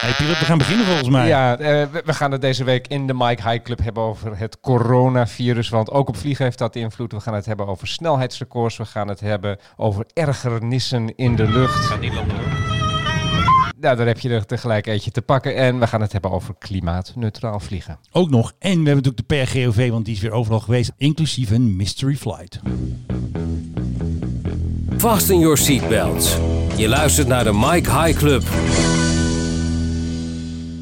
Hey Pilot, we gaan beginnen volgens mij. Ja, eh, we, gaan het deze week in de Mike High Club hebben over het coronavirus. Want ook op vliegen heeft dat invloed. We gaan het hebben over snelheidsrecords. We gaan het hebben over ergernissen in de lucht. Gaat niet landen hoor. Nou, daar heb je er tegelijk eentje te pakken. En we gaan het hebben over klimaatneutraal vliegen. Ook nog. En we hebben natuurlijk de PRGOV, want die is weer overal geweest. Inclusief een mystery flight. Fasten your seatbelts. Je luistert naar de Mike High Club.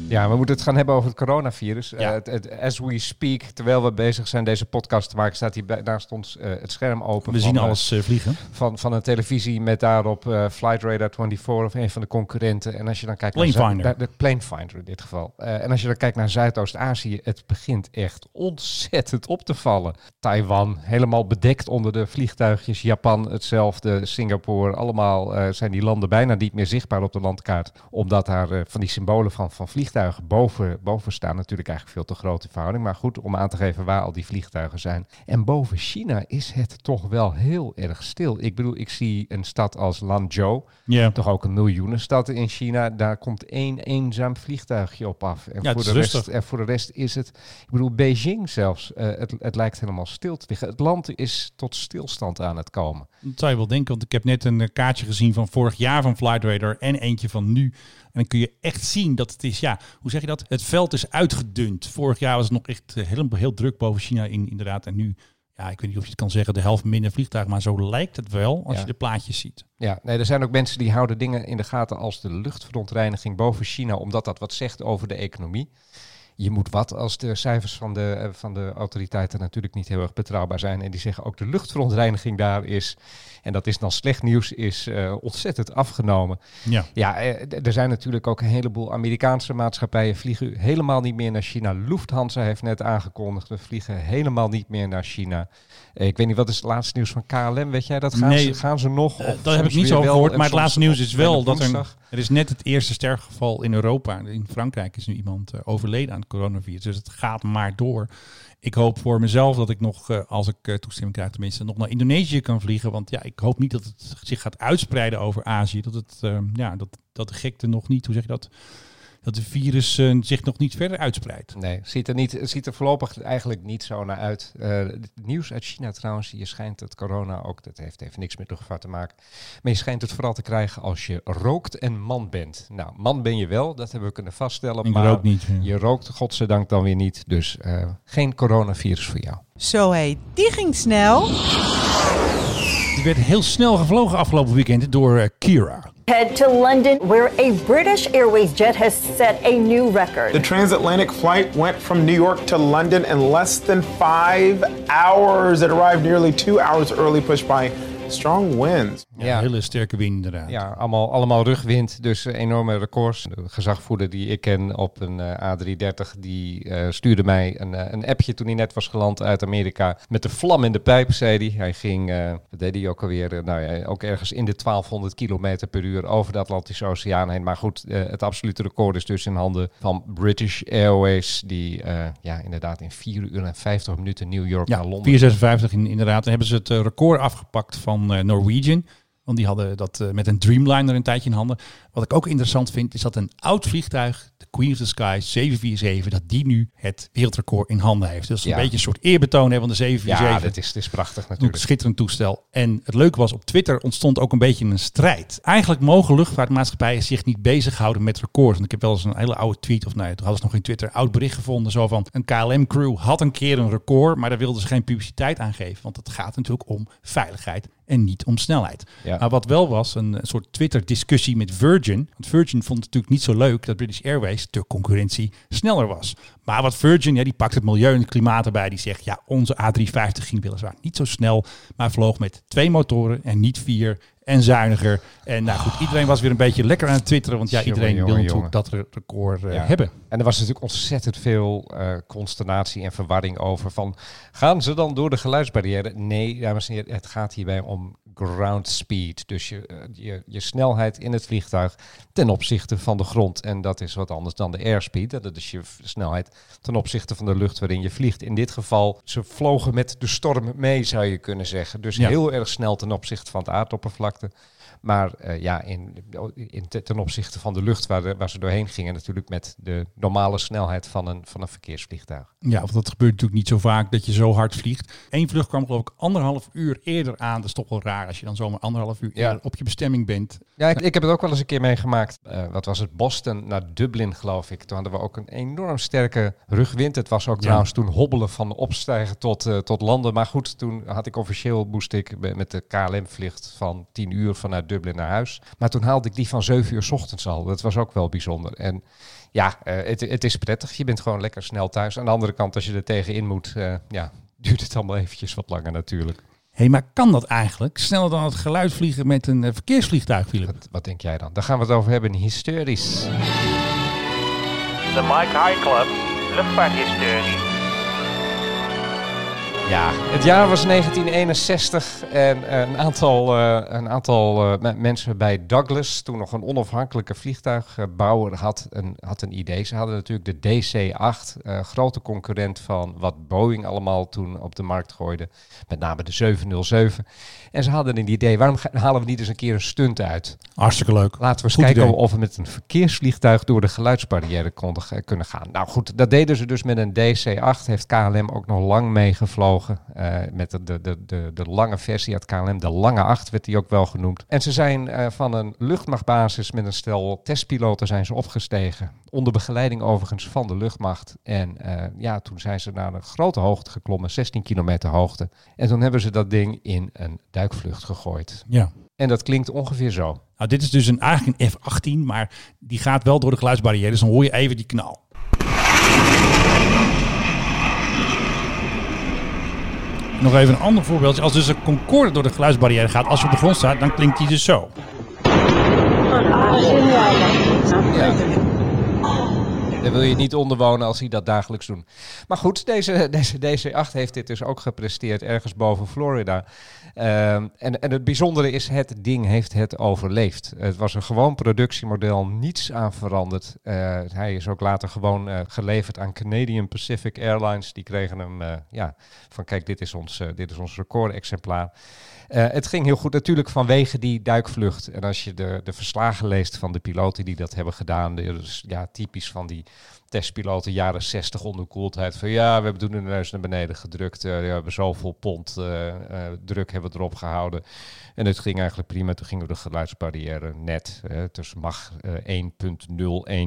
Ja, we moeten het gaan hebben over het coronavirus. Ja. Eh, het, het- as we speak, terwijl we bezig zijn deze podcast te maken, staat hier bij- naast ons eh, het scherm open. We van, zien eh, alles vliegen. van, van een televisie met daarop Flight Radar 24 of een van de concurrenten. En als je dan kijkt naar de Planefinder in dit geval. En als je dan kijkt naar Zuidoost-Azië, het begint echt ontzettend op te vallen. Taiwan, helemaal bedekt onder de vliegtuigjes. Japan hetzelfde, Singapore, allemaal zijn die landen bijna niet meer zichtbaar op de landkaart. Omdat daar van die symbolen van, van vliegtuigen boven, boven staan. Natuurlijk eigenlijk veel te grote verhouding. Maar goed, om aan te geven waar al die vliegtuigen zijn. En boven China is het toch wel heel erg stil. Ik bedoel, ik zie een stad als Lanzhou, Ja. toch ook een miljoenenstad in China. Daar komt één eenzaam vliegtuigje op af. En, Ja, voor, de rest, en voor de rest is het, ik bedoel, Beijing zelfs. eh, het, het lijkt helemaal stil te liggen. Het land is tot stilstand aan het komen. Dat zou je wel denken, want ik heb net een eh, kaartje gezien van vorig jaar van Flight Radar en eentje van nu. Dan kun je echt zien dat het is, ja, hoe zeg je dat? Het veld is uitgedund. Vorig jaar was het nog echt eh, heel, heel druk boven China in, inderdaad. En nu, ja, ik weet niet of je het kan zeggen, de helft minder vliegtuigen, maar zo lijkt het wel als Ja. je de plaatjes ziet. Ja, nee, er zijn ook mensen die houden dingen in de gaten als de luchtverontreiniging boven China, omdat dat wat zegt over de economie. Je moet wat als de cijfers van de, eh, van de autoriteiten natuurlijk niet heel erg betrouwbaar zijn. En die zeggen ook de luchtverontreiniging daar is, en dat is dan slecht nieuws, is eh, ontzettend afgenomen. Ja. Ja, eh, er zijn natuurlijk ook een heleboel Amerikaanse maatschappijen vliegen helemaal niet meer naar China. Lufthansa heeft net aangekondigd, we vliegen helemaal niet meer naar China. Ik weet niet, wat is het laatste nieuws van KLM? Weet jij dat? Gaan, Nee, ze, gaan ze nog? Of daar heb ik niet zo gehoord, maar het laatste nieuws is wel dat er, woensdag? Er is net het eerste sterfgeval in Europa. In Frankrijk is nu iemand eh, overleden aan het coronavirus. Dus het gaat maar door. Ik hoop voor mezelf dat ik nog, eh, als ik eh, toestemming krijg tenminste, nog naar Indonesië kan vliegen. Want ja, ik hoop niet dat het zich gaat uitspreiden over Azië. Dat, het, eh, ja, dat, dat de gekte nog niet, hoe zeg je dat, dat de virus eh, zich nog niet verder uitspreidt. Nee, ziet er, niet, het ziet er voorlopig eigenlijk niet zo naar uit. Eh, het nieuws uit China trouwens, je schijnt het corona ook, dat heeft even niks met luchtvaart te maken. Maar je schijnt het vooral te krijgen als je rookt en man bent. Nou, man ben je wel, dat hebben we kunnen vaststellen. Ik maar rook niet. ja. Je rookt godzijdank dan weer niet. Dus eh, geen coronavirus voor jou. Zo hé, die ging snel. Die werd heel snel gevlogen afgelopen weekend door eh, Kira. Head to London, where a British Airways jet has set a new record. The transatlantic flight went from New York to London in less than five hours. It arrived nearly two hours early, pushed by strong winds. Ja, Ja. hele sterke wind inderdaad. Ja, allemaal, allemaal rugwind, dus eh, enorme records. De gezagvoerder die ik ken op een eh, A330, die eh, stuurde mij een, een appje toen hij net was geland uit Amerika. Met de vlam in de pijp, zei hij. Hij ging, wat deed hij ook alweer, nou ja, ook ergens in de 1200 kilometer per uur over de Atlantische Oceaan heen. Maar goed, het absolute record is dus in handen van British Airways, die ja, inderdaad in 4 uur en 50 minuten New York naar Londen 456 in, inderdaad. Dan hebben ze het record afgepakt van Norwegian. Want die hadden dat eh, met een Dreamliner een tijdje in handen. Wat ik ook interessant vind, is dat een oud vliegtuig, de Queen of the Sky 747, dat die nu het wereldrecord in handen heeft. Dus Ja. een beetje een soort eerbetoon hè, van de 747. Ja, dit is, dit is prachtig natuurlijk. een schitterend toestel. En het leuke was, op Twitter ontstond ook een beetje een strijd. Eigenlijk mogen luchtvaartmaatschappijen zich niet bezighouden met records. Want ik heb wel eens een hele oude tweet, of nee, toen hadden ze nog in Twitter, oud bericht gevonden. Zo van, een KLM-crew had een keer een record, maar daar wilden ze geen publiciteit aan geven. Want het gaat natuurlijk om veiligheid en niet om snelheid. Ja. Maar wat wel was, een soort Twitter-discussie met Virgin. Want Virgin vond het natuurlijk niet zo leuk dat British Airways, de concurrentie, sneller was. Maar wat Virgin, ja, die pakt het milieu en het klimaat erbij. Die zegt, ja, onze A350 ging weliswaar niet zo snel, maar vloog met twee motoren en niet vier en zuiniger. En nou goed, iedereen was weer een beetje lekker aan het twitteren, want ja, iedereen jongen, wil natuurlijk jongen. dat re- record eh, Ja. hebben. En er was natuurlijk ontzettend veel eh, consternatie en verwarring over van... gaan ze dan door de geluidsbarrière? Nee, dames en heren, het gaat hierbij om ground speed. Dus je, eh, je, je snelheid in het vliegtuig ten opzichte van de grond. En dat is wat anders dan de airspeed. Dat is je snelheid ten opzichte van de lucht waarin je vliegt. In dit geval, ze vlogen met de storm mee, zou je kunnen zeggen. Dus Ja. heel erg snel ten opzichte van het aardoppervlakte. Maar eh, ja, in, in, ten opzichte van de lucht waar, de- waar ze doorheen gingen, natuurlijk met de normale snelheid van een, van een verkeersvliegtuig. Ja, want dat gebeurt natuurlijk niet zo vaak dat je zo hard vliegt. Eén vlucht kwam geloof ik anderhalf uur eerder aan. Dat is toch wel raar als je dan zomaar anderhalf uur Ja. op je bestemming bent. Ja, ik, ik heb het ook wel eens een keer meegemaakt. Eh, wat was het? Boston naar Dublin, geloof ik. Toen hadden we ook een enorm sterke rugwind. Het was ook Ja. trouwens toen hobbelen van opstijgen tot, eh, tot landen. Maar goed, toen had ik officieel, moest ik met de KLM-vlucht van 10 uur vanuit Dublin naar huis. Maar toen haalde ik die van 7 uur 's ochtends al. Dat was ook wel bijzonder. En ja, eh, het, het is prettig. Je bent gewoon lekker snel thuis. Aan de andere kant, als je er tegenin moet, eh, ja, duurt het allemaal eventjes wat langer natuurlijk. Hé, maar kan dat eigenlijk? Sneller dan het geluid vliegen met een eh, verkeersvliegtuig, Philip? Wat, wat denk jij dan? Daar gaan we het over hebben. Hysterisch. De Mike High Club, luchtvaarthistorie. Ja, het jaar was 1961 en eh, een aantal, eh, een aantal eh, me- mensen bij Douglas, toen nog een onafhankelijke vliegtuigbouwer, had een, had een idee. Ze hadden natuurlijk de DC-8, eh, grote concurrent van wat Boeing allemaal toen op de markt gooide, met name de 707. En ze hadden een idee, waarom halen we niet eens een keer een stunt uit? Hartstikke leuk. Laten we eens Goed kijken idee. of we met een verkeersvliegtuig door de geluidsbarrière konden, kunnen gaan. Nou goed, dat deden ze dus met een DC-8. Heeft KLM ook nog lang meegevlogen. Eh, met de, de, de, de, lange versie had KLM, de lange 8 werd die ook wel genoemd. En ze zijn eh, van een luchtmachtbasis met een stel testpiloten zijn ze opgestegen. Onder begeleiding overigens van de luchtmacht. En eh, ja, toen zijn ze naar een grote hoogte geklommen, 16 kilometer hoogte. En toen hebben ze dat ding in een duikvlucht gegooid. Ja. En dat klinkt ongeveer zo. Nou, dit is dus een, eigenlijk een F-18, maar die gaat wel door de geluidsbarrière. Dus dan hoor je even die knal. Nog even een ander voorbeeldje. Als dus een Concorde door de geluidsbarrière gaat, als je op de grond staat, dan klinkt die dus zo. Ja. Daar wil je niet onderwonen als hij dat dagelijks doet. Maar goed, deze, deze DC-8 heeft dit dus ook gepresteerd ergens boven Florida. Ehm, en, en het bijzondere is, het ding heeft het overleefd. Het was een gewoon productiemodel, niets aan veranderd. Eh, hij is ook later gewoon eh, geleverd aan Canadian Pacific Airlines. Die kregen hem, eh, ja, van kijk, dit is ons, dit is ons recordexemplaar. Eh, het ging heel goed natuurlijk vanwege die duikvlucht. En als je de, de verslagen leest van de piloten die dat hebben gedaan, dus, ja, typisch van die testpiloten jaren 60 onderkoeldheid. Van ja, we hebben toen de neus naar beneden gedrukt. eh, we hebben zoveel pond eh, eh, druk hebben we erop gehouden. En het ging eigenlijk prima. Toen gingen we de geluidsbarrière net eh, tussen mag eh,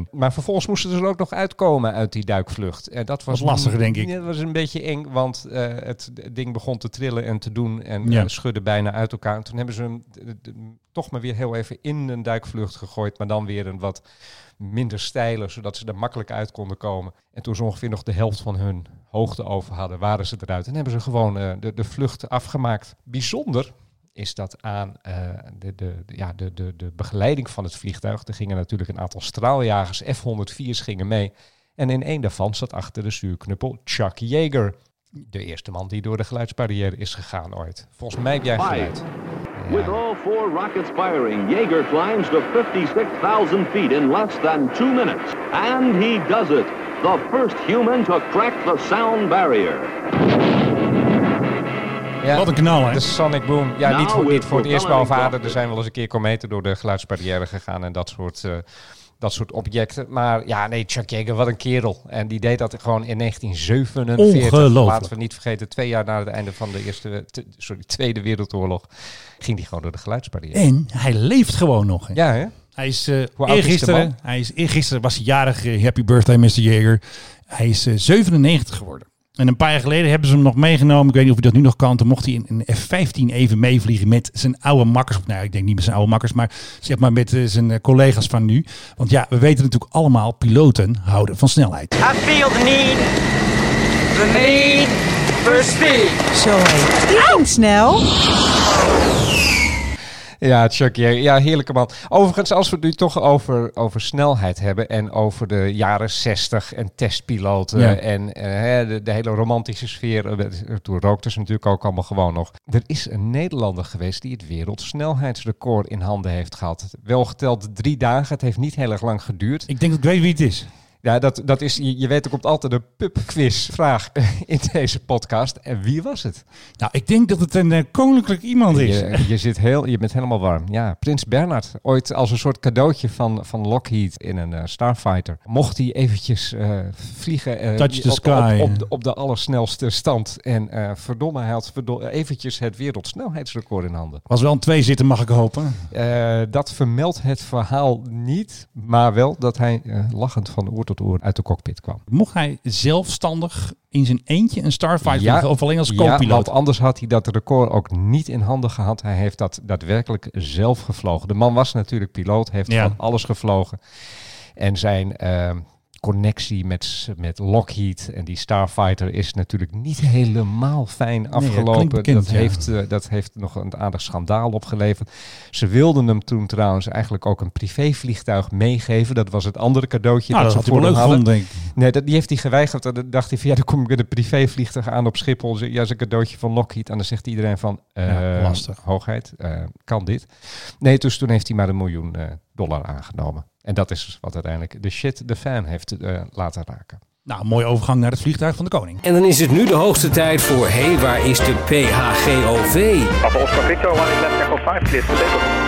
1.01. Maar vervolgens moesten ze er ook nog uitkomen uit die duikvlucht. En dat was Wat lastiger, denk ik. Dat was een beetje eng, want het ding begon te trillen en te doen en Ja. eh, schudde bijna uit elkaar. En toen hebben ze hem toch maar weer heel even in een duikvlucht gegooid, maar dan weer een wat minder steile, zodat ze er makkelijk uit konden komen. En toen ze ongeveer nog de helft van hun hoogte over hadden, waren ze eruit. En hebben ze gewoon eh, de, de vlucht afgemaakt. Bijzonder is dat aan eh, de, de, de- ja, de, de, de begeleiding van het vliegtuig. Er gingen natuurlijk een aantal straaljagers, F-104's gingen mee. En in één daarvan zat achter de stuurknuppel Chuck Yeager. De eerste man die door de geluidsbarrière is gegaan ooit. Volgens mij heb jij geluid. With all four rockets firing, Jaeger climbs to 56,000 feet in less than two minutes. And he does it. The first human to crack the sound barrier. Ja, Wat een knal, hè? De Sonic Boom. Ja, niet voor, niet voor het eerst. Er zijn wel eens een keer kometen door de geluidsbarrière gegaan en dat soort, eh, dat soort objecten. Maar ja, nee, Chuck Yeager, wat een kerel. En die deed dat gewoon in 1947. Ongelooflijk. Laten we niet vergeten, twee jaar na het einde van de eerste, sorry, Tweede Wereldoorlog ging die gewoon door de geluidsbarrière. En hij leeft gewoon nog. Hè? Ja, hè? Hij is eh de eergisteren, hij is eergisteren was hij jarig. eh, happy birthday, Mr. Jager. Hij is eh, 97 geworden. En een paar jaar geleden hebben ze hem nog meegenomen. Ik weet niet of hij dat nu nog kan. Toen mocht hij in een F-15 even meevliegen met zijn oude makkers. Nou, ik denk niet met zijn oude makkers, maar zeg maar met eh, zijn eh, collega's van nu. Want ja, we weten natuurlijk allemaal, piloten houden van snelheid. I feel the need, the need for speed. Zo snel. Ja, Chuck. Ja, heerlijke man. Overigens, als we het nu toch over, over snelheid hebben en over de jaren 60 en testpiloten Ja. en eh, de, de hele romantische sfeer. eh, Toen rookten ze natuurlijk ook allemaal gewoon nog. Er is een Nederlander geweest die het wereldsnelheidsrecord in handen heeft gehad. Wel geteld drie dagen. Het heeft niet heel erg lang geduurd. Ik denk dat ik weet wie het is. Ja, dat, dat is, je, je weet, er komt altijd een pubquiz-vraag in deze podcast. En wie was het? Nou, ik denk dat het een eh, koninklijk iemand is. Je, je, zit heel, je bent helemaal warm. Ja, Prins Bernhard. Ooit als een soort cadeautje van, van Lockheed in een eh, Starfighter. Mocht hij eventjes eh, vliegen eh, Touch the op, sky. Op, op, de, op de allersnelste stand. En eh, verdomme, hij had eventjes het wereldsnelheidsrecord in handen. Was wel een twee zitten, mag ik hopen. Eh, dat vermeldt het verhaal niet. Maar wel dat hij eh, lachend van oor tot oor uit de cockpit kwam. Mocht hij zelfstandig in zijn eentje een Starfighter vliegen, of alleen als Ja, co-piloot? want anders had hij dat record ook niet in handen gehad. Hij heeft dat daadwerkelijk zelf gevlogen. De man was natuurlijk piloot, heeft Ja. van alles gevlogen. En zijn ehm, connectie met, met Lockheed en die Starfighter is natuurlijk niet helemaal fijn afgelopen. bekend, dat, ja. heeft, eh, dat heeft nog een aardig schandaal opgeleverd. Ze wilden hem toen trouwens eigenlijk ook een privévliegtuig meegeven. Dat was het andere cadeautje nou, dat dat ze voor hem hadden. gevonden, denk ik. Nee, dat, die heeft hij geweigerd. Dan dacht hij van ja, dan kom ik met een privévliegtuig aan op Schiphol. Ja, is een cadeautje van Lockheed. En dan zegt iedereen van, Ja, eh, lastig. hoogheid, eh, kan dit? Nee, dus toen heeft hij maar een miljoen dollar aangenomen. En dat is wat uiteindelijk de shit de fan heeft eh, laten raken. Nou, mooie overgang naar het vliegtuig van de koning. En dan is het nu de hoogste tijd voor Hé, hey, waar is de PHGOV? Papa Oscar Victor, one is left echo 5, clear for takeoff.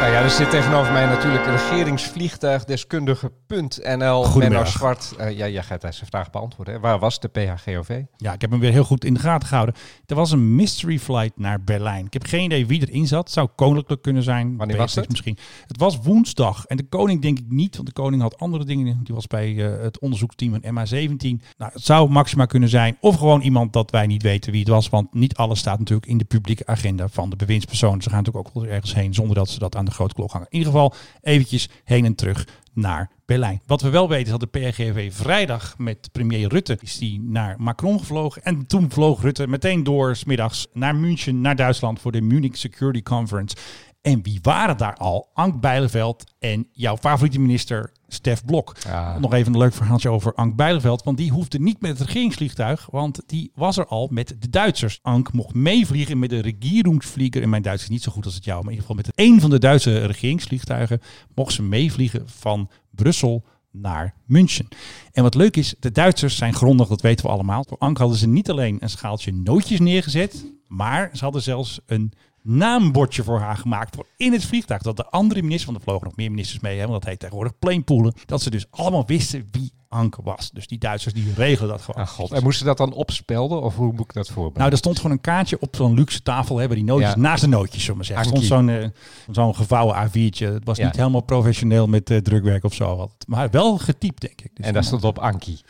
Nou ja, er zit tegenover mij natuurlijk regeringsvliegtuigdeskundige.nl. Menno. Zwart. Eh, ja, jij gaat deze vraag beantwoorden. hè. Waar was de PHGOV? Ja, ik heb hem weer heel goed in de gaten gehouden. Er was een mystery flight naar Berlijn. Ik heb geen idee wie erin zat. Zou koninklijk kunnen zijn. Wanneer was het? Misschien. Het was woensdag. En de koning denk ik niet, want de koning had andere dingen. Die was bij eh, het onderzoeksteam van MH17. Nou, het zou Maxima kunnen zijn. Of gewoon iemand dat wij niet weten wie het was. Want niet alles staat natuurlijk in de publieke agenda van de bewindspersonen. Ze gaan natuurlijk ook wel ergens heen zonder dat ze dat aan de grote klok hangen. In ieder geval eventjes heen en terug naar Berlijn. Wat we wel weten is dat de PRGV vrijdag met premier Rutte is die naar Macron gevlogen. En toen vloog Rutte meteen door 's middags naar München, naar Duitsland voor de Munich Security Conference. En wie waren daar al? Ank Bijleveld en jouw favoriete minister Stef Blok. Ja. Nog even een leuk verhaaltje over Ank Bijleveld. Want die hoefde niet met het regeringsvliegtuig. Want die was er al met de Duitsers. Ank mocht meevliegen met de regeringsvlieger. En mijn Duits is niet zo goed als het jou. Maar in ieder geval met een van de Duitse regeringsvliegtuigen. Mocht ze meevliegen van Brussel naar München. En wat leuk is, de Duitsers zijn grondig, dat weten we allemaal. Voor Ank hadden ze niet alleen een schaaltje nootjes neergezet. Maar ze hadden zelfs een naambordje voor haar gemaakt voor in het vliegtuig. Dat de andere ministers, want er vlogen nog meer ministers mee, hè, want dat heet tegenwoordig planepoolen. Dat ze dus allemaal wisten wie Anke was. Dus die Duitsers die regelen dat gewoon. Ah, god. En moesten ze dat dan opspelden? Of hoe moet ik dat voorbereiden? Nou, er stond gewoon een kaartje op zo'n luxe tafel, hebben die nootjes Ja. naast de nootjes, zullen we maar zeggen. Er stond zo'n eh, zo'n gevouwen A4'tje. Het was Ja. niet helemaal professioneel met eh, drukwerk of zo. Maar wel getypt, denk ik. Dus en daar stond op Ankie.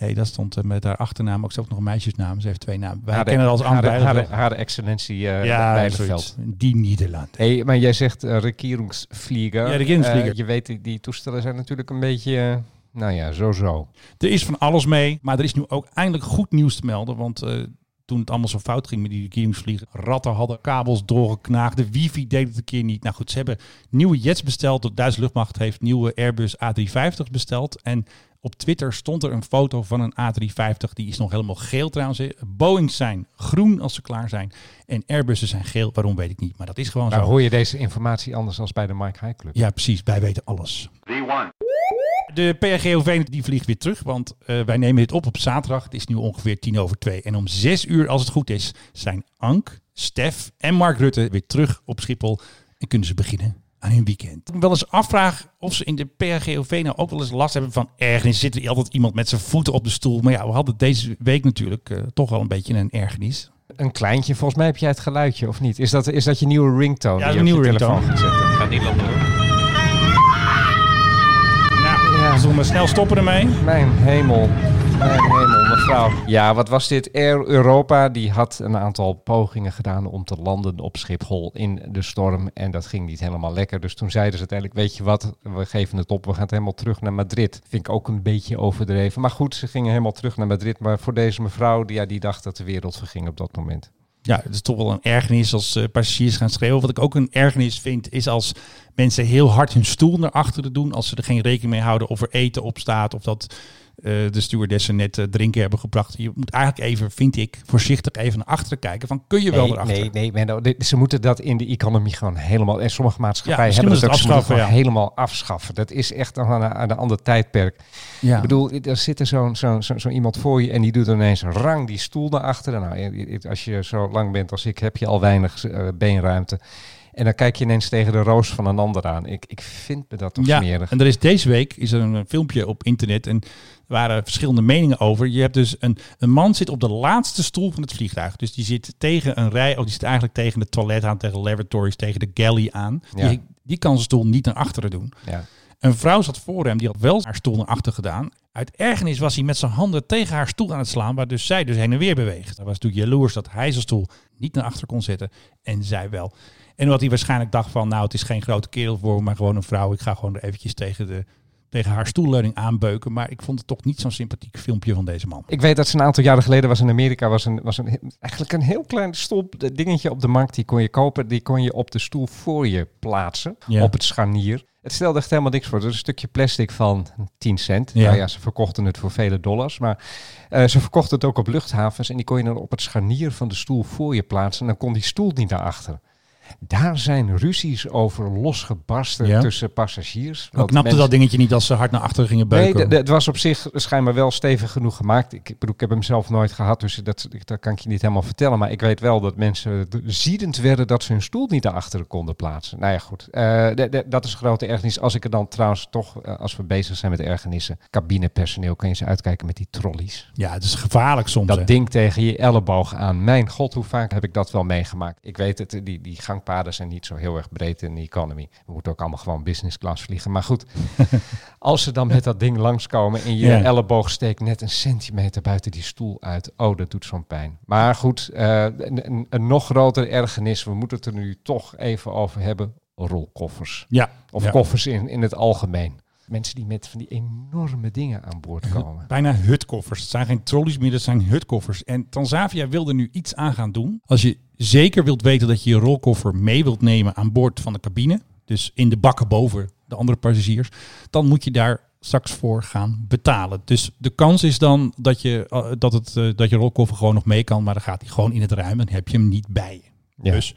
Nee, dat stond eh, met haar achternaam ook zelfs nog een meisjesnaam. Ze heeft twee namen. Wij Haar- kennen haar als Anke haar, haar, excellentie eh Ja, Bijleveld. Die Nederland. Hey, maar jij zegt uh, regeringsvlieger. Ja, regeringsvlieger. Eh, je weet, die, toestellen zijn natuurlijk een beetje, nou ja, zo-zo. Er is van alles mee, maar er is nu ook eindelijk goed nieuws te melden. Want toen het allemaal zo fout ging met die regeringsvliegen, ratten hadden kabels doorgeknaagd, de wifi deed het een keer niet. Nou goed, ze hebben nieuwe jets besteld. De Duitse luchtmacht heeft nieuwe Airbus A350 besteld. En op Twitter stond er een foto van een A350. Die is nog helemaal geel trouwens. Boeings zijn groen als ze klaar zijn. En Airbussen zijn geel. Waarom weet ik niet. Maar dat is gewoon Nou zo. hoor je deze informatie anders dan bij de Mike High Club. Ja, precies. Wij weten alles. V1. De PRGOV die vliegt weer terug, want eh, wij nemen dit op op zaterdag. Het is nu ongeveer tien over twee. En om zes uur, als het goed is, zijn Ank, Stef en Mark Rutte weer terug op Schiphol. En kunnen ze beginnen aan hun weekend. Ik wel eens afvraag of ze in de PRGOV nou ook wel eens last hebben van ergernis. Zit er altijd iemand met zijn voeten op de stoel. Maar ja, we hadden deze week natuurlijk eh, toch wel een beetje een ergernis. Een kleintje, volgens mij heb jij het geluidje, of niet? Is dat, is dat je nieuwe ringtone? Ja, die een je op nieuwe je telefoon ringtone. gaat niet langer hoor. Maar snel stoppen ermee? Mijn hemel. Mijn hemel, mevrouw. Ja, wat was dit? Air Europa die had een aantal pogingen gedaan om te landen op Schiphol in de storm. En dat ging niet helemaal lekker. Dus toen zeiden ze uiteindelijk, weet je wat, we geven het op. We gaan het helemaal terug naar Madrid. Vind ik ook een beetje overdreven. Maar goed, ze gingen helemaal terug naar Madrid. Maar voor deze mevrouw, die, ja, die dacht dat de wereld verging op dat moment. Ja, het is toch wel een ergernis als eh, passagiers gaan schreeuwen. Wat ik ook een ergernis vind, is als mensen heel hard hun stoel naar achteren doen als ze er geen rekening mee houden of er eten op staat of dat de stewardessen net eh, drinken hebben gebracht. Je moet eigenlijk even, vind ik, voorzichtig even naar achteren kijken van kun je wel Nee, erachter? nee, nee, Menno, ze moeten dat in de economie gewoon helemaal. En sommige maatschappijen hebben dat ook. Ze moeten afschaffen, ja. helemaal afschaffen. Dat is echt aan een, aan een ander tijdperk. Ja. Ik bedoel, er zit er zo'n zo, zo, zo iemand voor je en die doet ineens een rang die stoel naar achteren. Nou, als je zo lang bent als ik, heb je al weinig eh, beenruimte. En dan kijk je ineens tegen de roos van een ander aan. Ik, ik vind me dat toch Ja, smerig. en er is deze week is er een eh, filmpje op internet en waren verschillende meningen over. Je hebt dus een, een man zit op de laatste stoel van het vliegtuig. Dus die zit tegen een rij, of die zit eigenlijk tegen de toilet aan, tegen de lavatories, tegen de galley aan. Ja. Die, die kan zijn stoel niet naar achteren doen. Ja. Een vrouw zat voor hem, die had wel haar stoel naar achter gedaan. Uit ergernis was hij met zijn handen tegen haar stoel aan het slaan, waar dus zij dus heen en weer beweegt. Hij was natuurlijk jaloers dat hij zijn stoel niet naar achter kon zetten en zij wel. En wat hij waarschijnlijk dacht van, nou het is geen grote kerel voor me, maar gewoon een vrouw. Ik ga gewoon er eventjes tegen, de, tegen haar stoelleuning aanbeuken. Maar ik vond het toch niet zo'n sympathiek filmpje van deze man. Ik weet dat ze een aantal jaren geleden was in Amerika was een, was een eigenlijk een heel klein stop dingetje op de markt. Die kon je kopen. Die kon je op de stoel voor je plaatsen. Ja. Op het scharnier. Het stelde echt helemaal niks voor. Het was een stukje plastic van 10 cent. Ja. Nou ja, ze verkochten het voor vele dollars. Maar eh, ze verkochten het ook op luchthavens. En die kon je dan op het scharnier van de stoel voor je plaatsen. En dan kon die stoel niet naar achter. Daar zijn ruzies over losgebarsten Ja. tussen passagiers. Dan knapte mensen- dat dingetje niet als ze hard naar achteren gingen beuken. Nee, het was op zich schijnbaar wel stevig genoeg gemaakt. Ik, bedoel, ik heb hem zelf nooit gehad, dus dat, dat kan ik je niet helemaal vertellen. Maar ik weet wel dat mensen ziedend werden dat ze hun stoel niet naar achteren konden plaatsen. Nou ja, goed. Eh, dat is grote ergernis. Als ik er dan trouwens toch, eh, als we bezig zijn met ergernissen, cabinepersoneel, kun je ze uitkijken met die trolleys. ja, het is gevaarlijk soms. hè. Dat ding tegen je elleboog aan. Mijn god, hoe vaak heb ik dat wel meegemaakt. Ik weet het, die, die gangpaden zijn niet zo heel erg breed in de economy. We moeten ook allemaal gewoon business class vliegen. Maar goed, als ze dan met dat ding langskomen en je elleboog steekt net een centimeter buiten die stoel uit. Oh, dat doet zo'n pijn. Maar goed, eh, een, een, een nog grotere ergernis. We moeten het er nu toch even over hebben. Rolkoffers. Ja, Of ja. koffers in, in het algemeen. Mensen die met van die enorme dingen aan boord komen. Bijna hutkoffers. Het zijn geen trolleys meer, dat zijn hutkoffers. En Transavia wil er nu iets aan gaan doen. Als je zeker wilt weten dat je je rolkoffer mee wilt nemen aan boord van de cabine, dus in de bakken boven de andere passagiers, dan moet je daar straks voor gaan betalen. Dus de kans is dan dat je, eh, dat het, eh, dat je rolkoffer gewoon nog mee kan, maar dan gaat hij gewoon in het ruim en heb je hem niet bij je. Ja. Dus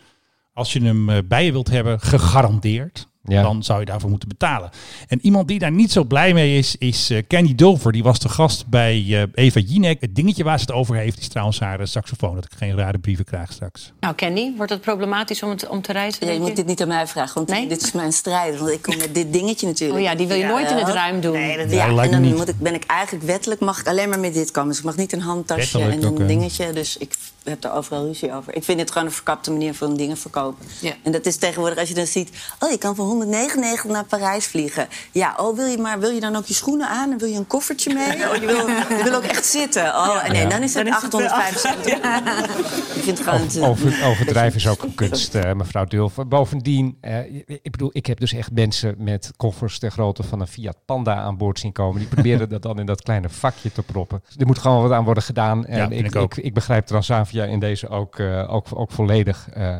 als je hem eh, bij je wilt hebben, gegarandeerd, Ja. dan zou je daarvoor moeten betalen. En iemand die daar niet zo blij mee is, is eh, Kenny Dover. Die was de gast bij eh, Eva Jinek. Het dingetje waar ze het over heeft, is trouwens haar eh, saxofoon. Dat ik geen rare brieven krijg straks. Nou, Candy, wordt het problematisch om, het, om te reizen? Ja, je moet dit niet aan mij vragen, want Nee? dit is mijn strijd. Want ik kom met dit dingetje natuurlijk. Oh ja, die wil je nooit in het ruim doen. Nee, dat, ja, lijkt en dan niet. moet ik, ben ik eigenlijk wettelijk mag ik alleen maar met dit komen. Dus ik mag niet een handtasje Wettelijk en een dingetje. Dus ik heb er overal ruzie over. Ik vind het gewoon een verkapte manier van dingen verkopen. Ja. En dat is tegenwoordig als je dan ziet... oh, je kan voor 199 naar Parijs vliegen. Ja, oh, wil je, maar wil je dan ook je schoenen aan en wil je een koffertje mee? Oh, je, wil, je wil ook echt zitten. Oh, nee, dan is het 875 Ik vind het gewoon... te- Over, overdrijven is ook een kunst, eh, mevrouw Dulfer. Bovendien, eh, ik bedoel, ik heb dus echt mensen met koffers ter grootte van een Fiat Panda aan boord zien komen. Die proberen dat dan in dat kleine vakje te proppen. Er moet gewoon wat aan worden gedaan. En vind ik, ik ook. ik, ik begrijp Transavia in deze ook, eh, ook, ook volledig. Eh,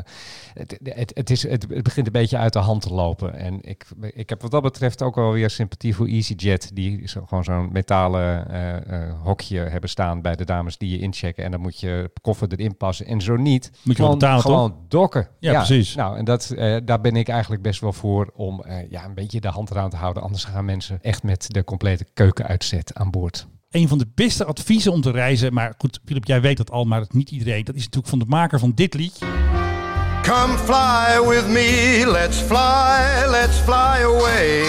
het, het, het, is, het, het begint een beetje uit de hand te lopen. En ik, ik heb wat dat betreft ook wel weer sympathie voor EasyJet. Die zo, gewoon zo'n metalen eh, eh, hokje hebben staan bij de dames die je inchecken. En dan moet je koffer erin passen. En zo niet. Moet je gewoon, betalen, toch? gewoon dokken. Ja, precies. Nou, en dat, eh, daar ben ik eigenlijk best wel voor om ja, een beetje de hand eraan te houden. Anders gaan mensen echt met de complete keukenuitzet aan boord. Een van de beste adviezen om te reizen, maar goed, Philip, jij weet dat al, maar het niet iedereen. Dat is natuurlijk van de maker van dit liedje. Come fly with me, let's fly, let's fly away.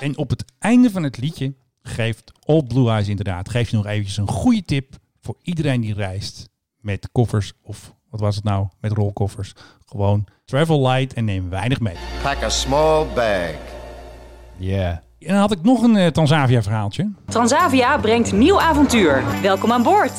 En op het einde van het liedje geeft Old Blue Eyes inderdaad, geeft hij nog eventjes een goede tip voor iedereen die reist met koffers of wat was het nou, met rolkoffers. Gewoon travel light en neem weinig mee. Pack a small bag. Ja. En dan had ik nog een Transavia verhaaltje. Transavia brengt nieuw avontuur. Welkom aan boord.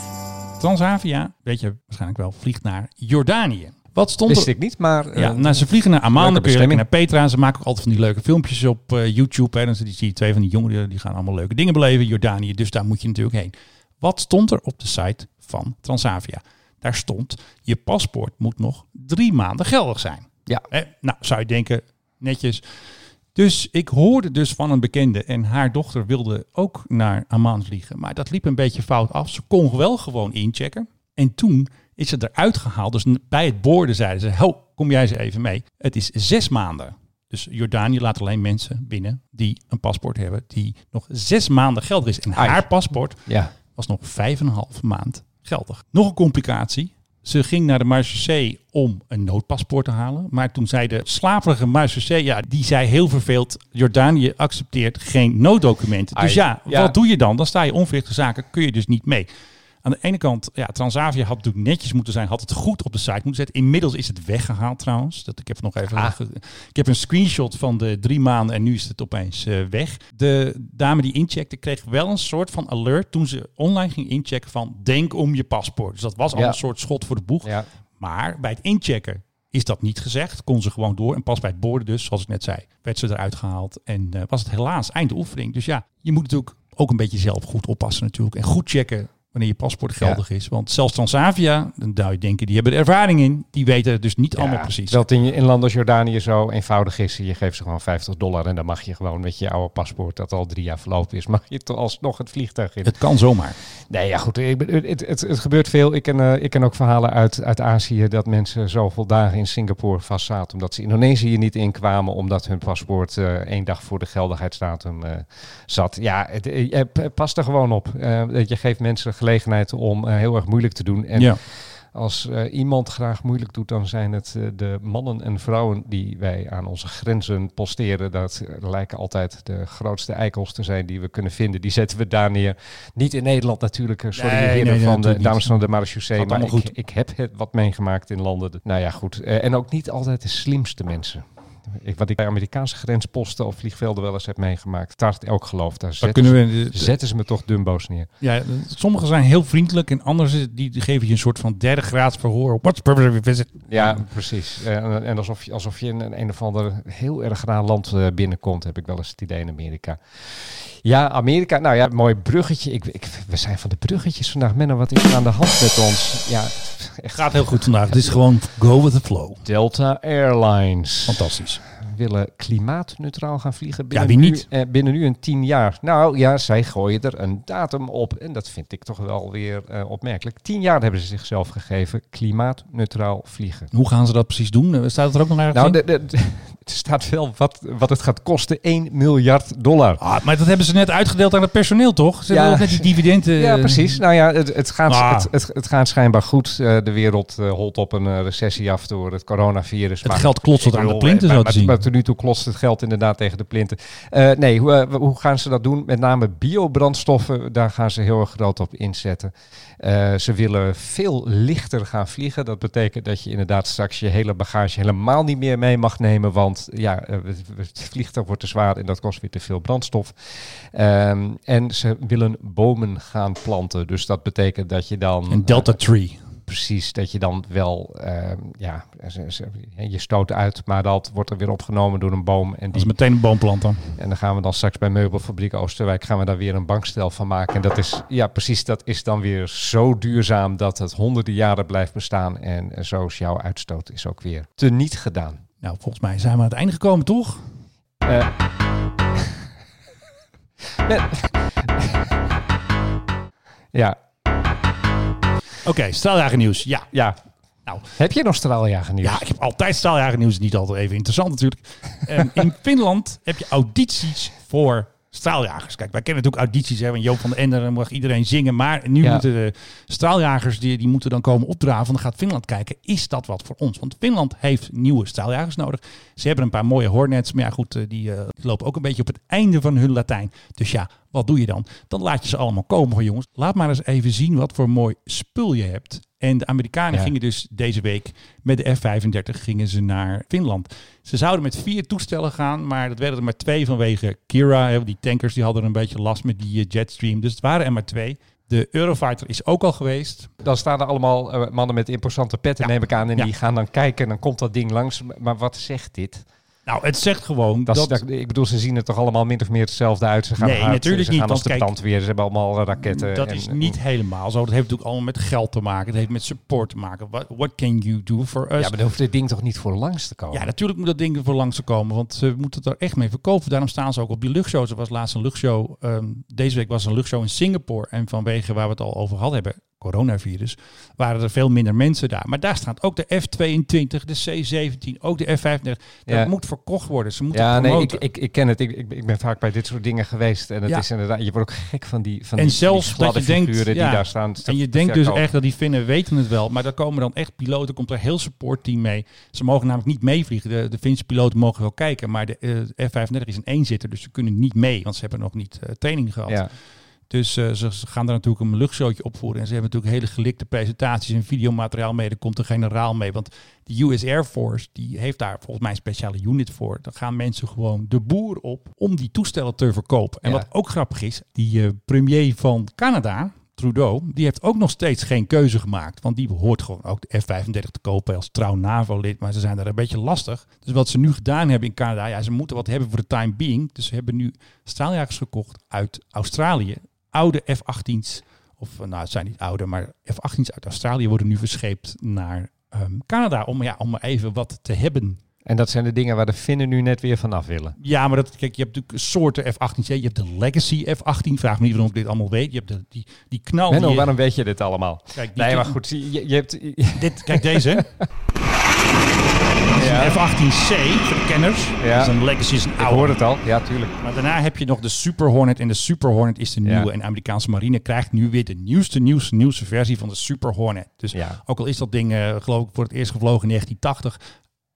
Transavia, weet je waarschijnlijk wel, vliegt naar Jordanië. Wat stond Wist er? ik niet, maar... eh, Ja, nou, ze vliegen naar Amman, lekker naar. Petra. Ze maken ook altijd van die leuke filmpjes op eh, YouTube. Hè. Dan zie je twee van die jongeren, die gaan allemaal leuke dingen beleven. Jordanië, dus daar moet je natuurlijk heen. Wat stond er op de site van Transavia? Daar stond, je paspoort moet nog drie maanden geldig zijn. Ja. Nou, zou je denken, netjes. Dus ik hoorde dus van een bekende en haar dochter wilde ook naar Amman vliegen. Maar dat liep een beetje fout af. Ze kon wel gewoon inchecken. En toen is ze eruit gehaald. Dus bij het boorden zeiden ze, ho, kom jij eens even mee. Het is zes maanden. Dus Jordanië laat alleen mensen binnen die een paspoort hebben die nog zes maanden geldig is. En haar paspoort Ja. was nog vijf en een half maand geldig. Nog een complicatie. Ze ging naar de Marseillais om een noodpaspoort te halen. Maar toen zei de slaperige Marseillais, ja, die zei heel verveeld... Jordanië accepteert geen nooddocumenten. Dus ja, ja. wat doe je dan? Dan sta je onverrichte zaken, kun je dus niet mee. Aan de ene kant, ja, Transavia had natuurlijk netjes moeten zijn, had het goed op de site moeten zetten. Inmiddels is het weggehaald trouwens. Dat, ik heb nog even. Ah. Ik heb een screenshot van de drie maanden en nu is het opeens eh, weg. De dame die incheckte kreeg wel een soort van alert toen ze online ging inchecken van denk om je paspoort. Dus dat was al Ja. een soort schot voor de boeg. Ja. Maar bij het inchecken is dat niet gezegd. Kon ze gewoon door. En pas bij het boorden dus, zoals ik net zei, werd ze eruit gehaald. En eh, was het helaas einde oefening. Dus ja, je moet natuurlijk ook een beetje zelf goed oppassen natuurlijk. En goed checken wanneer je paspoort geldig is. Want zelfs Transavia, dan je denken, die hebben er ervaring in. Die weten het dus niet allemaal precies. Het in, in landen als Jordanië zo eenvoudig is. Je geeft ze gewoon 50 dollar en dan mag je gewoon met je oude paspoort, dat al drie jaar verlopen is, mag je toch alsnog het vliegtuig in. Het kan zomaar. Nee, ja goed. Ik, het, het, het gebeurt veel. Ik ken, eh, ik ken ook verhalen uit, uit Azië dat mensen zoveel dagen in Singapore vastzaten omdat ze Indonesië niet inkwamen, omdat hun paspoort eh, één dag voor de geldigheidsdatum eh, zat. Ja, het, eh, je p- pas er gewoon op. Je geeft mensen gelegenheid om eh, heel erg moeilijk te doen. En Ja. als eh, iemand graag moeilijk doet, dan zijn het eh, de mannen en vrouwen die wij aan onze grenzen posteren. Dat lijken altijd de grootste eikels te zijn die we kunnen vinden. Die zetten we daar neer. Niet in Nederland natuurlijk. Sorry, Nee, heren nee, van de dames van de marechaussee. Maar ik, goed. ik heb het wat meegemaakt in landen. Nou ja, goed. En ook niet altijd de slimste mensen. Ik, wat ik bij Amerikaanse grensposten of vliegvelden wel eens heb meegemaakt. Tart elk geloof. Daar zetten, kunnen ze, we- zetten ze me toch dumbo's neer. Ja, sommigen zijn heel vriendelijk en anderen die die geven je een soort van derde graads verhoor. What's purpose visit? Ja, precies. Eh, En, en alsof, je, alsof je in een, een of ander heel erg raar land eh, binnenkomt, heb ik wel eens het idee in Amerika. Ja, Amerika. Nou ja, mooi bruggetje. Ik, ik, we zijn van de bruggetjes vandaag. Menno, wat is er aan de hand met ons? Ja, echt Gaat heel goed vandaag. Het is gewoon go with the flow. Delta Airlines. Fantastisch. Willen klimaatneutraal gaan vliegen binnen, wie nu, niet? eh, binnen nu een tien jaar. Nou ja, zij gooien er een datum op. En dat vind ik toch wel weer eh, opmerkelijk. Tien jaar hebben ze zichzelf gegeven. Klimaatneutraal vliegen. Hoe gaan ze dat precies doen? Eh, Staat het er ook nog ergens Nou, in? de, de, de- er staat wel wat, wat het gaat kosten. 1 miljard dollar. Ah, maar dat hebben ze net uitgedeeld aan het personeel, toch? Ze hebben ook net die dividenden... Ja, eh, precies. Nou ja, het, het, gaat, Ah. het, het, het gaat schijnbaar goed. Eh, de wereld eh, holt op een recessie af door het coronavirus. Het geld klotst tot aan de plinten, zo maar, te zien. Maar tot nu toe klotst het geld inderdaad tegen de plinten. Nee, hoe, hoe gaan ze dat doen? Met name biobrandstoffen, daar gaan ze heel erg groot op inzetten. Ze willen veel lichter gaan vliegen. Dat betekent dat je inderdaad straks je hele bagage helemaal niet meer mee mag nemen. Want ja, eh, het, vliegtuig wordt te zwaar en dat kost weer te veel brandstof. Ehm, en ze willen bomen gaan planten. Dus dat betekent dat je dan... Een delta eh, tree. Precies, dat je dan wel, ehm, ja, je stoot uit, maar dat wordt er weer opgenomen door een boom. En Dat is die, meteen een boomplant dan. en dan gaan we dan straks bij Meubelfabriek Oosterwijk gaan we daar weer een bankstel van maken. En dat is, ja precies, dat is dan weer zo duurzaam dat het honderden jaren blijft bestaan. En zo is jouw uitstoot is ook weer teniet gedaan. Nou, volgens mij zijn we aan het einde gekomen, toch? Eh, ja, Oké, straaljager nieuws. Ja. ja. Nou, Heb je nog straaljager nieuws? Ja, ik heb altijd straaljager nieuws. Niet altijd even interessant natuurlijk. Ehm, in Finland heb je audities voor straaljagers. Kijk, wij kennen natuurlijk audities. Hè, van Joop van den Ende, dan mag iedereen zingen. Maar nu Ja. moeten de straaljagers, die, die moeten dan komen opdraven. Dan gaat Finland kijken, is dat wat voor ons? Want Finland heeft nieuwe straaljagers nodig. Ze hebben een paar mooie Hornets. Maar ja, goed, eh, die, eh, die lopen ook een beetje op het einde van hun Latijn. Dus ja, wat doe je dan? Dan laat je ze allemaal komen, hoor, jongens. Laat maar eens even zien wat voor mooi spul je hebt. En de Amerikanen Ja. gingen dus deze week met de F-35 gingen ze naar Finland. Ze zouden met vier toestellen gaan, maar dat werden er maar twee vanwege Kira. Die tankers die hadden een beetje last met die eh, jetstream. Dus het waren er maar twee. De Eurofighter is ook al geweest. Dan staan er allemaal eh, mannen met imposante petten, neem ik aan. En Ja. die gaan dan kijken en dan komt dat ding langs. Maar wat zegt dit? Nou, het zegt gewoon Dat, dat... dat- ik bedoel, ze zien er toch allemaal min of meer hetzelfde uit. Ze gaan Nee, natuurlijk ze niet, gaan als de kijk, brandweer. Ze hebben allemaal raketten. Dat en- is niet helemaal zo. Dat heeft natuurlijk allemaal met geld te maken. Het heeft met support te maken. What, what can you do for us? Ja, maar dan hoeft dit ding toch niet voor langs te komen? Ja, natuurlijk moet dat ding voor langs te komen. Want ze moeten het er echt mee verkopen. Daarom staan ze ook op die luchtshows. Er was laatst een luchtshow. ehm, deze week was een luchtshow in Singapore. En vanwege waar we het al over hadden hebben, coronavirus, waren er veel minder mensen daar. Maar daar staat ook de F-22, de C-17, ook de F-35. Dat Ja. moet verkocht worden. Ze moeten Ja, nee, ik, ik, ik ken het. Ik, ik, ik ben vaak bij dit soort dingen geweest. En het Ja. is inderdaad, je wordt ook gek van die, van en die, zelfs die dat je denkt, ja, die daar staan. En je denkt dus echt dat die Finnen weten het wel, maar daar komen dan echt piloten, komt er heel supportteam mee. Ze mogen namelijk niet meevliegen. De, de Finse piloten mogen wel kijken, maar de eh, F-35 is een eenzitter, dus ze kunnen niet mee, want ze hebben nog niet eh, training gehad. Ja. Dus eh, ze, gaan daar natuurlijk een luchtshowtje opvoeren. En ze hebben natuurlijk hele gelikte presentaties en videomateriaal mee. Er komt een generaal mee. Want de US Air Force die heeft daar volgens mij een speciale unit voor. Dan gaan mensen gewoon de boer op om die toestellen te verkopen. En Ja. wat ook grappig is, die eh, premier van Canada, Trudeau, die heeft ook nog steeds geen keuze gemaakt. Want die hoort gewoon ook de F-35 te kopen als trouw NAVO-lid. Maar ze zijn daar een beetje lastig. Dus wat ze nu gedaan hebben in Canada, ja, ze moeten wat hebben voor de time being. Dus ze hebben nu straaljagers gekocht uit Australië. Oude F-18's. Of eh, nou, het zijn niet oude, maar F-18's uit Australië worden nu verscheept naar ehm, Canada. Om, ja, om maar even wat te hebben. En dat zijn de dingen waar de Finnen nu net weer vanaf willen. Ja, maar dat, kijk, je hebt natuurlijk soorten F-18C. Je hebt de Legacy F-18. Vraag me niet waarom ik dit allemaal weet. Je hebt de, die, die knal. Menno, waarom weet je dit allemaal? Kijk, nee, maar goed, je, je hebt... Dit, kijk deze. een F-18C voor de kenners. Ja. Dat is een Legacy is een Ik oude. hoor het al, ja, tuurlijk. Maar daarna heb je nog de Super Hornet. En de Super Hornet is de Ja. nieuwe. En de Amerikaanse marine krijgt nu weer de nieuwste, nieuwste, nieuwste versie van de Super Hornet. Dus Ja. ook al is dat ding, eh, geloof ik, voor het eerst gevlogen in 1980.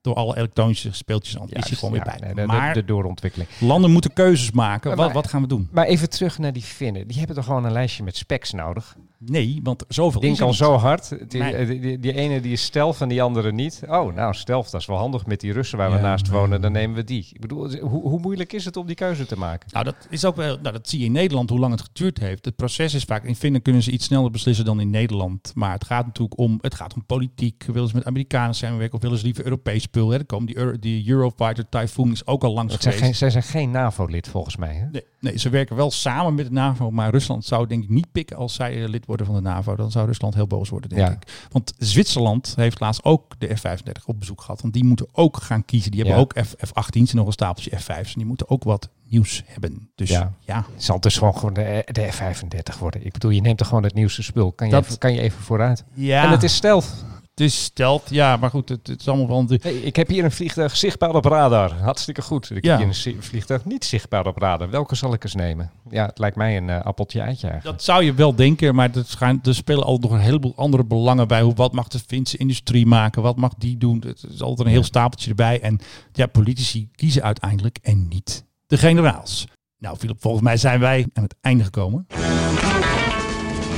Door alle elektronische speeltjes aan. is hij gewoon weer bij. nee, de, maar de, doorontwikkeling. landen moeten keuzes maken. Maar- wat, wat gaan we doen? Maar even terug naar die Finnen. Die hebben toch gewoon een lijstje met specs nodig? Nee, want zoveel er al zo hard. Die, Nee. eh, die, die, die ene die is stelf en die andere niet. Oh, nou, stelf, dat is wel handig met die Russen waar we Ja, naast wonen. Dan nemen we die. Ik bedoel, hoe, hoe moeilijk is het om die keuze te maken? Nou, dat is ook wel. Nou, dat zie je in Nederland hoe lang het geduurd heeft. Het proces is vaak. In Finland kunnen ze iets sneller beslissen dan in Nederland. Maar het gaat natuurlijk om. Het gaat om politiek. Willen ze met Amerikanen samenwerken of willen ze liever Europees spul? Hè? Er komen die, die Eurofighter Typhoon is ook al langs Het zijn geen, zij zijn geen NAVO-lid volgens mij. Hè? Nee, nee, ze werken wel samen met de NAVO, maar Rusland zou denk ik niet pikken als zij eh, lid worden van de NAVO. Dan zou Rusland heel boos worden, denk Ja. ik. Want Zwitserland heeft laatst ook de F-35 op bezoek gehad. Want die moeten ook gaan kiezen. Die hebben Ja. ook F- F-18's en nog een stapeltje F-5's. En die moeten ook wat nieuws hebben. Dus ja, Ja. Het zal dus gewoon, gewoon de, de F-35 worden. Ik bedoel, je neemt toch gewoon het nieuwste spul. Kan je, Dat- even, kan je even vooruit. Ja. En het is stealth. Het is stelt, ja, maar goed, het, het is allemaal. De, Hey, ik heb hier een vliegtuig zichtbaar op radar. Hartstikke goed. Ik Ja. heb hier een vliegtuig niet zichtbaar op radar. Welke zal ik eens nemen? Ja, het lijkt mij een eh, appeltje eitje eigenlijk. dat zou je wel denken, maar er, schijnt, er spelen al nog een heleboel andere belangen bij. Hoe, wat mag de Finse industrie maken? Wat mag die doen? Het is altijd een heel stapeltje erbij. En ja, politici kiezen uiteindelijk en niet de generaals. Nou, Philip, volgens mij zijn wij aan het einde gekomen.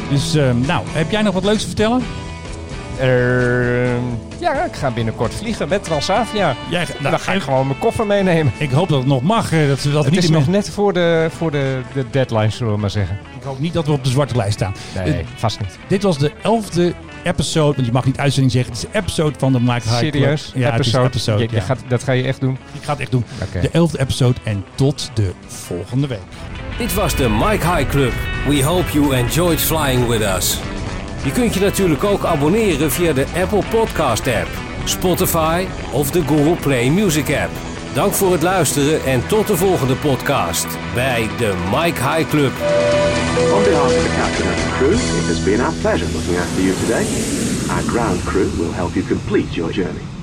Dus, ehm, nou, heb jij nog wat leuks te vertellen? Ehm, ja, ik ga binnenkort vliegen met Transavia. Jij, nou, Dan ga ik gewoon mijn koffer meenemen. Ik hoop dat het nog mag. eh, Dat, ze dat Het niet is nog net voor de, voor de, de deadline, zullen we maar zeggen. Ik hoop niet dat we op de zwarte lijst staan. Nee, Eh, vast niet. Dit was de elfde episode, want je mag niet uitzending zeggen. Het is de episode van de Mike High Club. Serieus? Ja, het is episode? episode. Je- je ja. gaat, dat ga je echt doen? Ik ga het echt doen. Oké. De elfde episode en tot de volgende week. Dit was de Mike High Club. We hope you enjoyed flying with us. Je kunt je natuurlijk ook abonneren via de Apple Podcast app, Spotify of de Google Play Music app. Dank voor het luisteren en tot de volgende podcast bij de Mike High Club. On behalf of the captain and the crew, it has been our pleasure looking after you today. Our ground crew will help you complete your journey.